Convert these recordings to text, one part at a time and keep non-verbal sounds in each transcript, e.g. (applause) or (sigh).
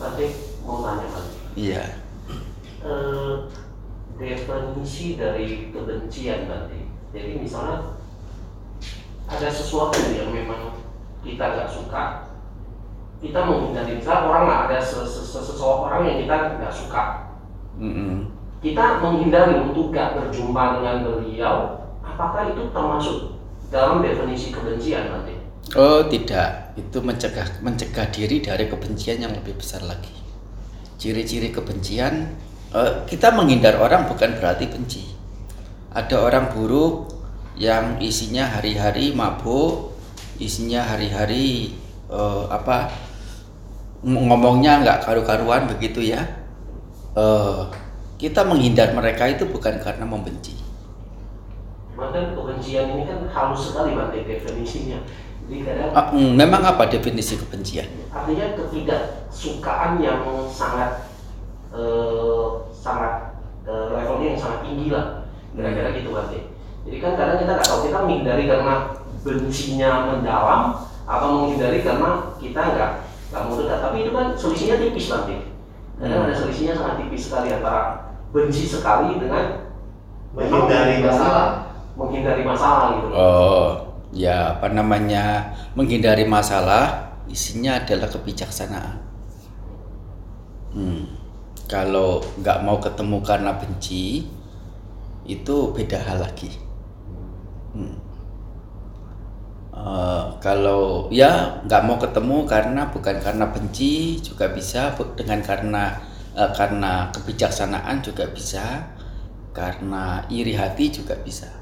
Nanti mau tanya lagi. Iya. Eh, definisi dari kebencian nanti. Jadi misalnya ada sesuatu yang memang kita nggak suka, kita menghindari. Misalnya orang lah ada se- se- se- seseorang yang kita nggak suka, Mm-mm. kita menghindari untuk gak berjumpa dengan beliau. Apakah itu termasuk dalam definisi kebencian nanti? Oh tidak, itu mencegah mencegah diri dari kebencian yang lebih besar lagi. Ciri-ciri kebencian, eh, kita menghindar orang bukan berarti benci. Ada orang buruk yang isinya hari-hari mabuk, isinya hari-hari eh, apa ng- ngomongnya nggak karu-karuan begitu ya. Eh, kita menghindar mereka itu bukan karena membenci. Maka kebencian ini kan halus sekali Bante definisinya. Ah, mm, memang apa definisi kebencian? artinya ketidaksukaan yang sangat eh, sangat eh, levelnya yang sangat tinggi lah kira-kira gitu Bante. Jadi kan kadang kita nggak tahu kita menghindari karena bencinya mendalam atau menghindari karena kita nggak nggak mau dekat. Tapi itu kan selisihnya tipis Bante. Kadang Hmm. ada selisihnya sangat tipis sekali antara benci sekali dengan Menghindari memang masalah. menghindari masalah gitu. Oh, ya apa namanya menghindari masalah isinya adalah kebijaksanaan. Hmm. Kalau nggak mau ketemu karena benci itu beda hal lagi. Hmm. Eh, kalau ya nggak mau ketemu karena bukan karena benci juga bisa dengan karena eh, karena kebijaksanaan juga bisa karena iri hati juga bisa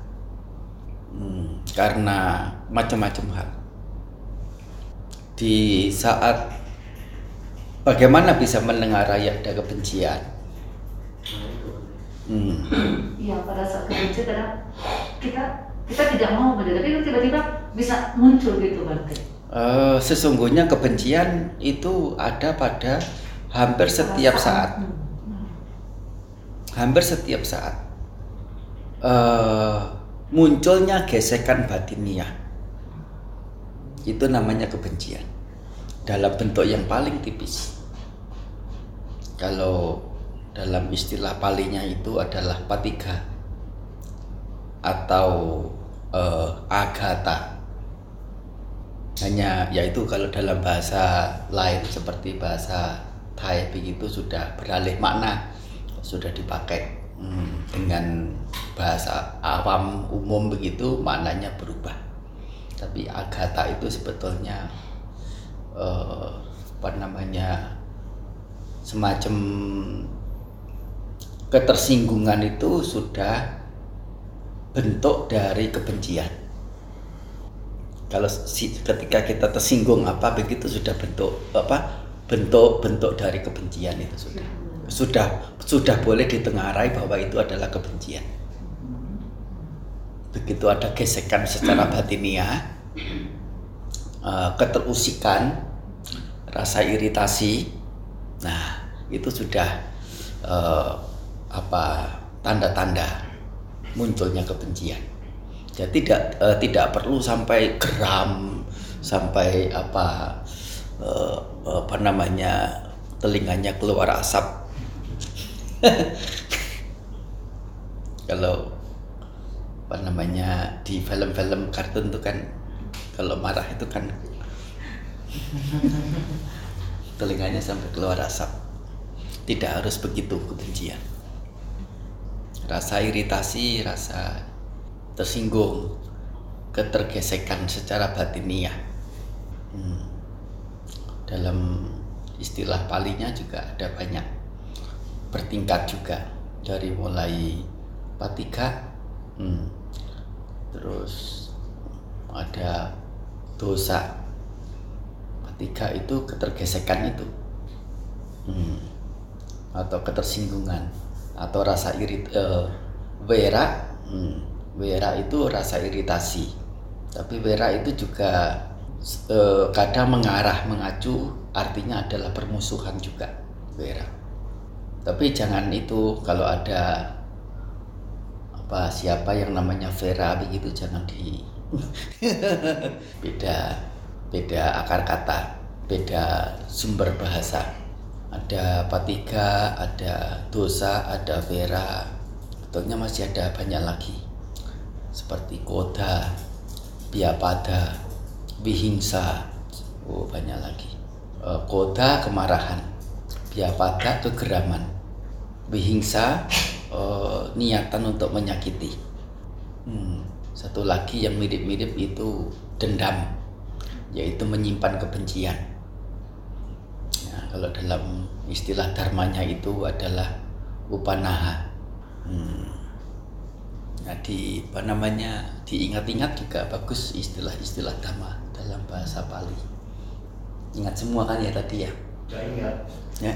Hmm, karena macam-macam hal. Di saat bagaimana bisa menengarai ada kebencian? Hmm, Iya pada saat kebencian kadang kita kita tidak mau begitu, tapi tiba-tiba bisa muncul gitu Bante. eh, sesungguhnya kebencian itu ada pada hampir setiap saat, Hmm. hampir setiap saat. Eh, munculnya gesekan batiniah itu namanya kebencian dalam bentuk yang paling tipis. Kalau dalam istilah palinya itu adalah patiga atau eh, agata. Hanya yaitu kalau dalam bahasa lain seperti bahasa Thai begitu sudah beralih makna, sudah dipakai hmm, dengan bahasa awam umum begitu maknanya berubah. Tapi agata itu sebetulnya eh, apa namanya semacam ketersinggungan itu sudah bentuk dari kebencian. Kalau ketika kita tersinggung apa begitu sudah bentuk apa bentuk-bentuk dari kebencian itu sudah sudah sudah boleh ditengarai bahwa itu adalah kebencian. Begitu ada gesekan secara batiniah, eh, keterusikan, rasa iritasi, nah itu sudah eh, apa tanda-tanda munculnya kebencian. Jadi tidak eh, tidak perlu sampai geram, sampai apa eh, apa namanya telinganya keluar asap. (laughs) Kalau apa namanya di film-film kartun itu kan kalau marah itu kan (laughs) telinganya sampai keluar asap. Tidak harus begitu kebencian rasa iritasi, rasa tersinggung, ketergesekan secara batiniah. Hmm. Dalam istilah palinya juga ada banyak bertingkat juga dari mulai patika, hmm. terus ada dosa. Patika itu ketergesekan itu, hmm. atau ketersinggungan atau rasa irit eh, wera hmm, wera itu rasa iritasi tapi wera itu juga eh, kadang mengarah mengacu artinya adalah permusuhan juga wera tapi jangan itu kalau ada apa siapa yang namanya Vera begitu jangan di (laughs) beda beda akar kata beda sumber bahasa ada patiga, ada dosa, ada vera. Betulnya masih ada banyak lagi. Seperti koda, biapada, bihingsa. Oh, banyak lagi. Eh, koda kemarahan, biapada kegeraman, bihingsa (laughs) eh, niatan untuk menyakiti. Hmm, satu lagi yang mirip-mirip itu dendam, yaitu menyimpan kebencian. Nah, kalau dalam istilah dharmanya itu adalah upanaha. Hmm. Nah, di apa namanya diingat-ingat juga bagus istilah-istilah dhamma dalam bahasa Pali. Ingat semua kan ya tadi ya? Gak ingat. Ya.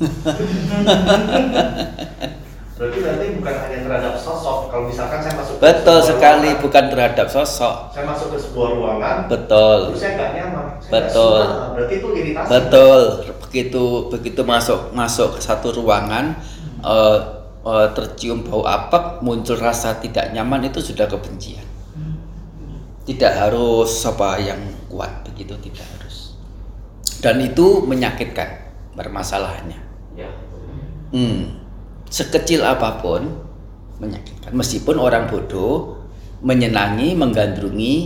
(laughs) Berarti berarti bukan hanya terhadap sosok. Kalau misalkan saya masuk Betul sekali ruangan, bukan terhadap sosok. Saya masuk ke sebuah ruangan, Betul. terus saya nggak nyaman. Saya Betul. suka. Berarti itu iritasi. Betul. Begitu begitu masuk masuk ke satu ruangan eh, eh, tercium bau apek, muncul rasa tidak nyaman itu sudah kebencian. Tidak harus apa yang kuat begitu tidak harus. Dan itu menyakitkan bermasalahnya. Ya. Hmm. Sekecil apa pun menyakitkan. Meskipun orang bodoh menyenangi, menggandrungi,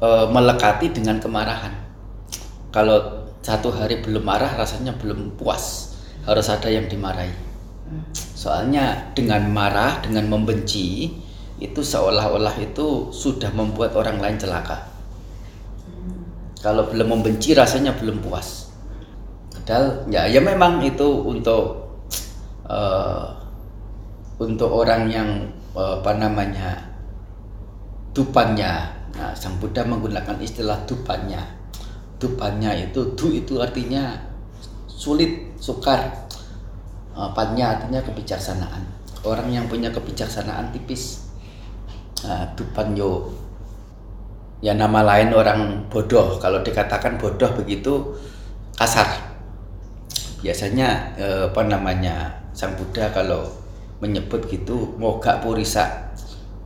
eh, melekati dengan kemarahan. Kalau satu hari belum marah, rasanya belum puas. Harus ada yang dimarahi. Soalnya dengan marah, dengan membenci, itu seolah-olah itu sudah membuat orang lain celaka. Kalau belum membenci, rasanya belum puas. Padahal ya ya memang itu untuk eh, untuk orang yang eh, apa namanya dupannya. Nah, Sang Buddha menggunakan istilah dupannya. Dupannya itu du itu artinya sulit, sukar. Eh, Pannya artinya kebijaksanaan. Orang yang punya kebijaksanaan tipis. Nah, dupanyo ya nama lain orang bodoh. Kalau dikatakan bodoh begitu kasar. Biasanya eh, apa namanya sang Buddha kalau menyebut gitu moga purisa.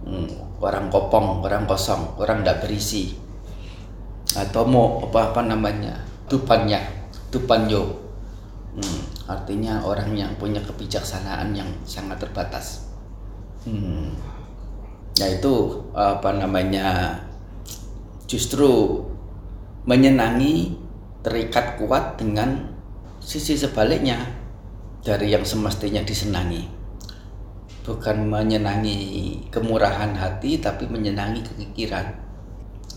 Hmm, orang kopong orang kosong orang tidak berisi. Atau mau apa apa namanya tupannya tupanyo Hmm, artinya orang yang punya kebijaksanaan yang sangat terbatas. Hmm, yaitu apa namanya justru menyenangi terikat kuat dengan sisi sebaliknya dari yang semestinya disenangi. Bukan menyenangi kemurahan hati tapi menyenangi kekikiran.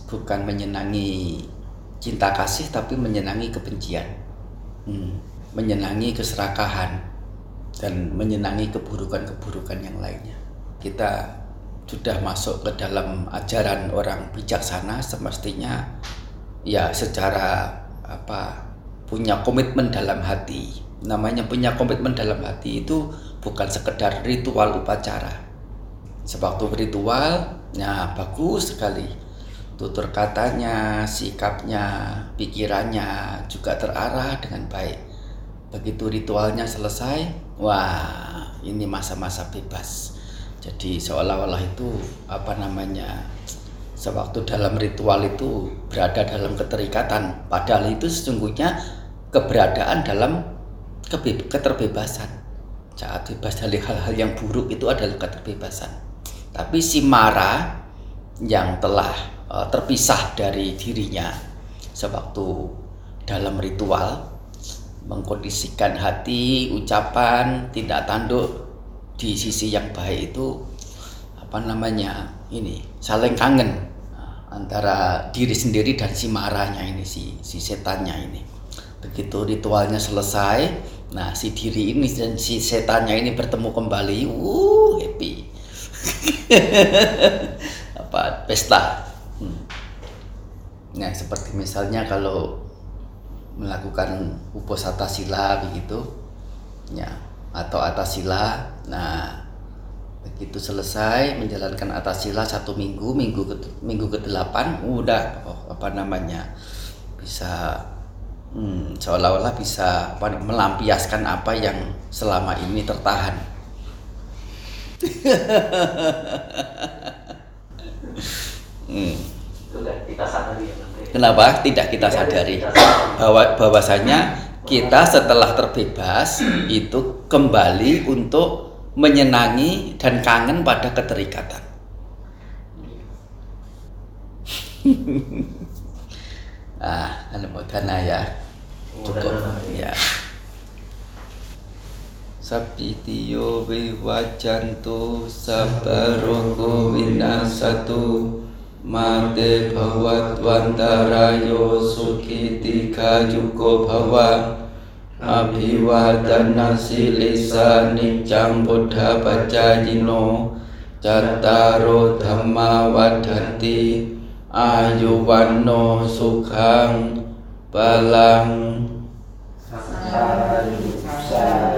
Bukan menyenangi cinta kasih tapi menyenangi kebencian. Hmm, menyenangi keserakahan dan menyenangi keburukan-keburukan yang lainnya. Kita sudah masuk ke dalam ajaran orang bijaksana semestinya ya secara apa punya komitmen dalam hati. Namanya punya komitmen dalam hati itu bukan sekedar ritual upacara. Sewaktu ritual nah bagus sekali. Tutur katanya sikapnya pikirannya juga terarah dengan baik. Begitu ritualnya selesai wah ini masa-masa bebas jadi seolah-olah itu apa namanya sewaktu dalam ritual itu berada dalam keterikatan. Padahal itu sesungguhnya keberadaan dalam keterbebasan. Saat bebas dari hal-hal yang buruk itu adalah keterbebasan. Tapi si marah yang telah eh, terpisah dari dirinya sewaktu dalam ritual mengkondisikan hati, ucapan, tindak tanduk di sisi yang baik itu apa namanya ini saling kangen Nah, antara diri sendiri dan si marahnya ini si si setannya ini. Begitu ritualnya selesai nah si diri ini dan si setannya ini bertemu kembali uh happy. (laughs) Apa pesta. Hmm. nah seperti misalnya kalau melakukan uposata sila begitu ya atau atas sila nah begitu selesai menjalankan atas sila satu minggu minggu ke minggu ke delapan udah oh, apa namanya bisa hmm, seolah-olah bisa apa, melampiaskan apa yang selama ini tertahan (laughs) hmm. Ya. Kenapa tidak kita sadari Kita sadari. bahwa bahwasanya kita setelah terbebas itu kembali untuk menyenangi dan kangen pada keterikatan. (laughs) ah, alhamdulillah ya. Cukup ya. ya. Sabitio biwajantu sabaruku minasatu satu มาเตภวัตวันตารายโยสุขิติคายุโกภวะอภิวาตนาสิลิสานิจังพุทธาปจายโน จัตตารุธรรมาวัฏติ อายุวันโนสุขังบาลังสาธุา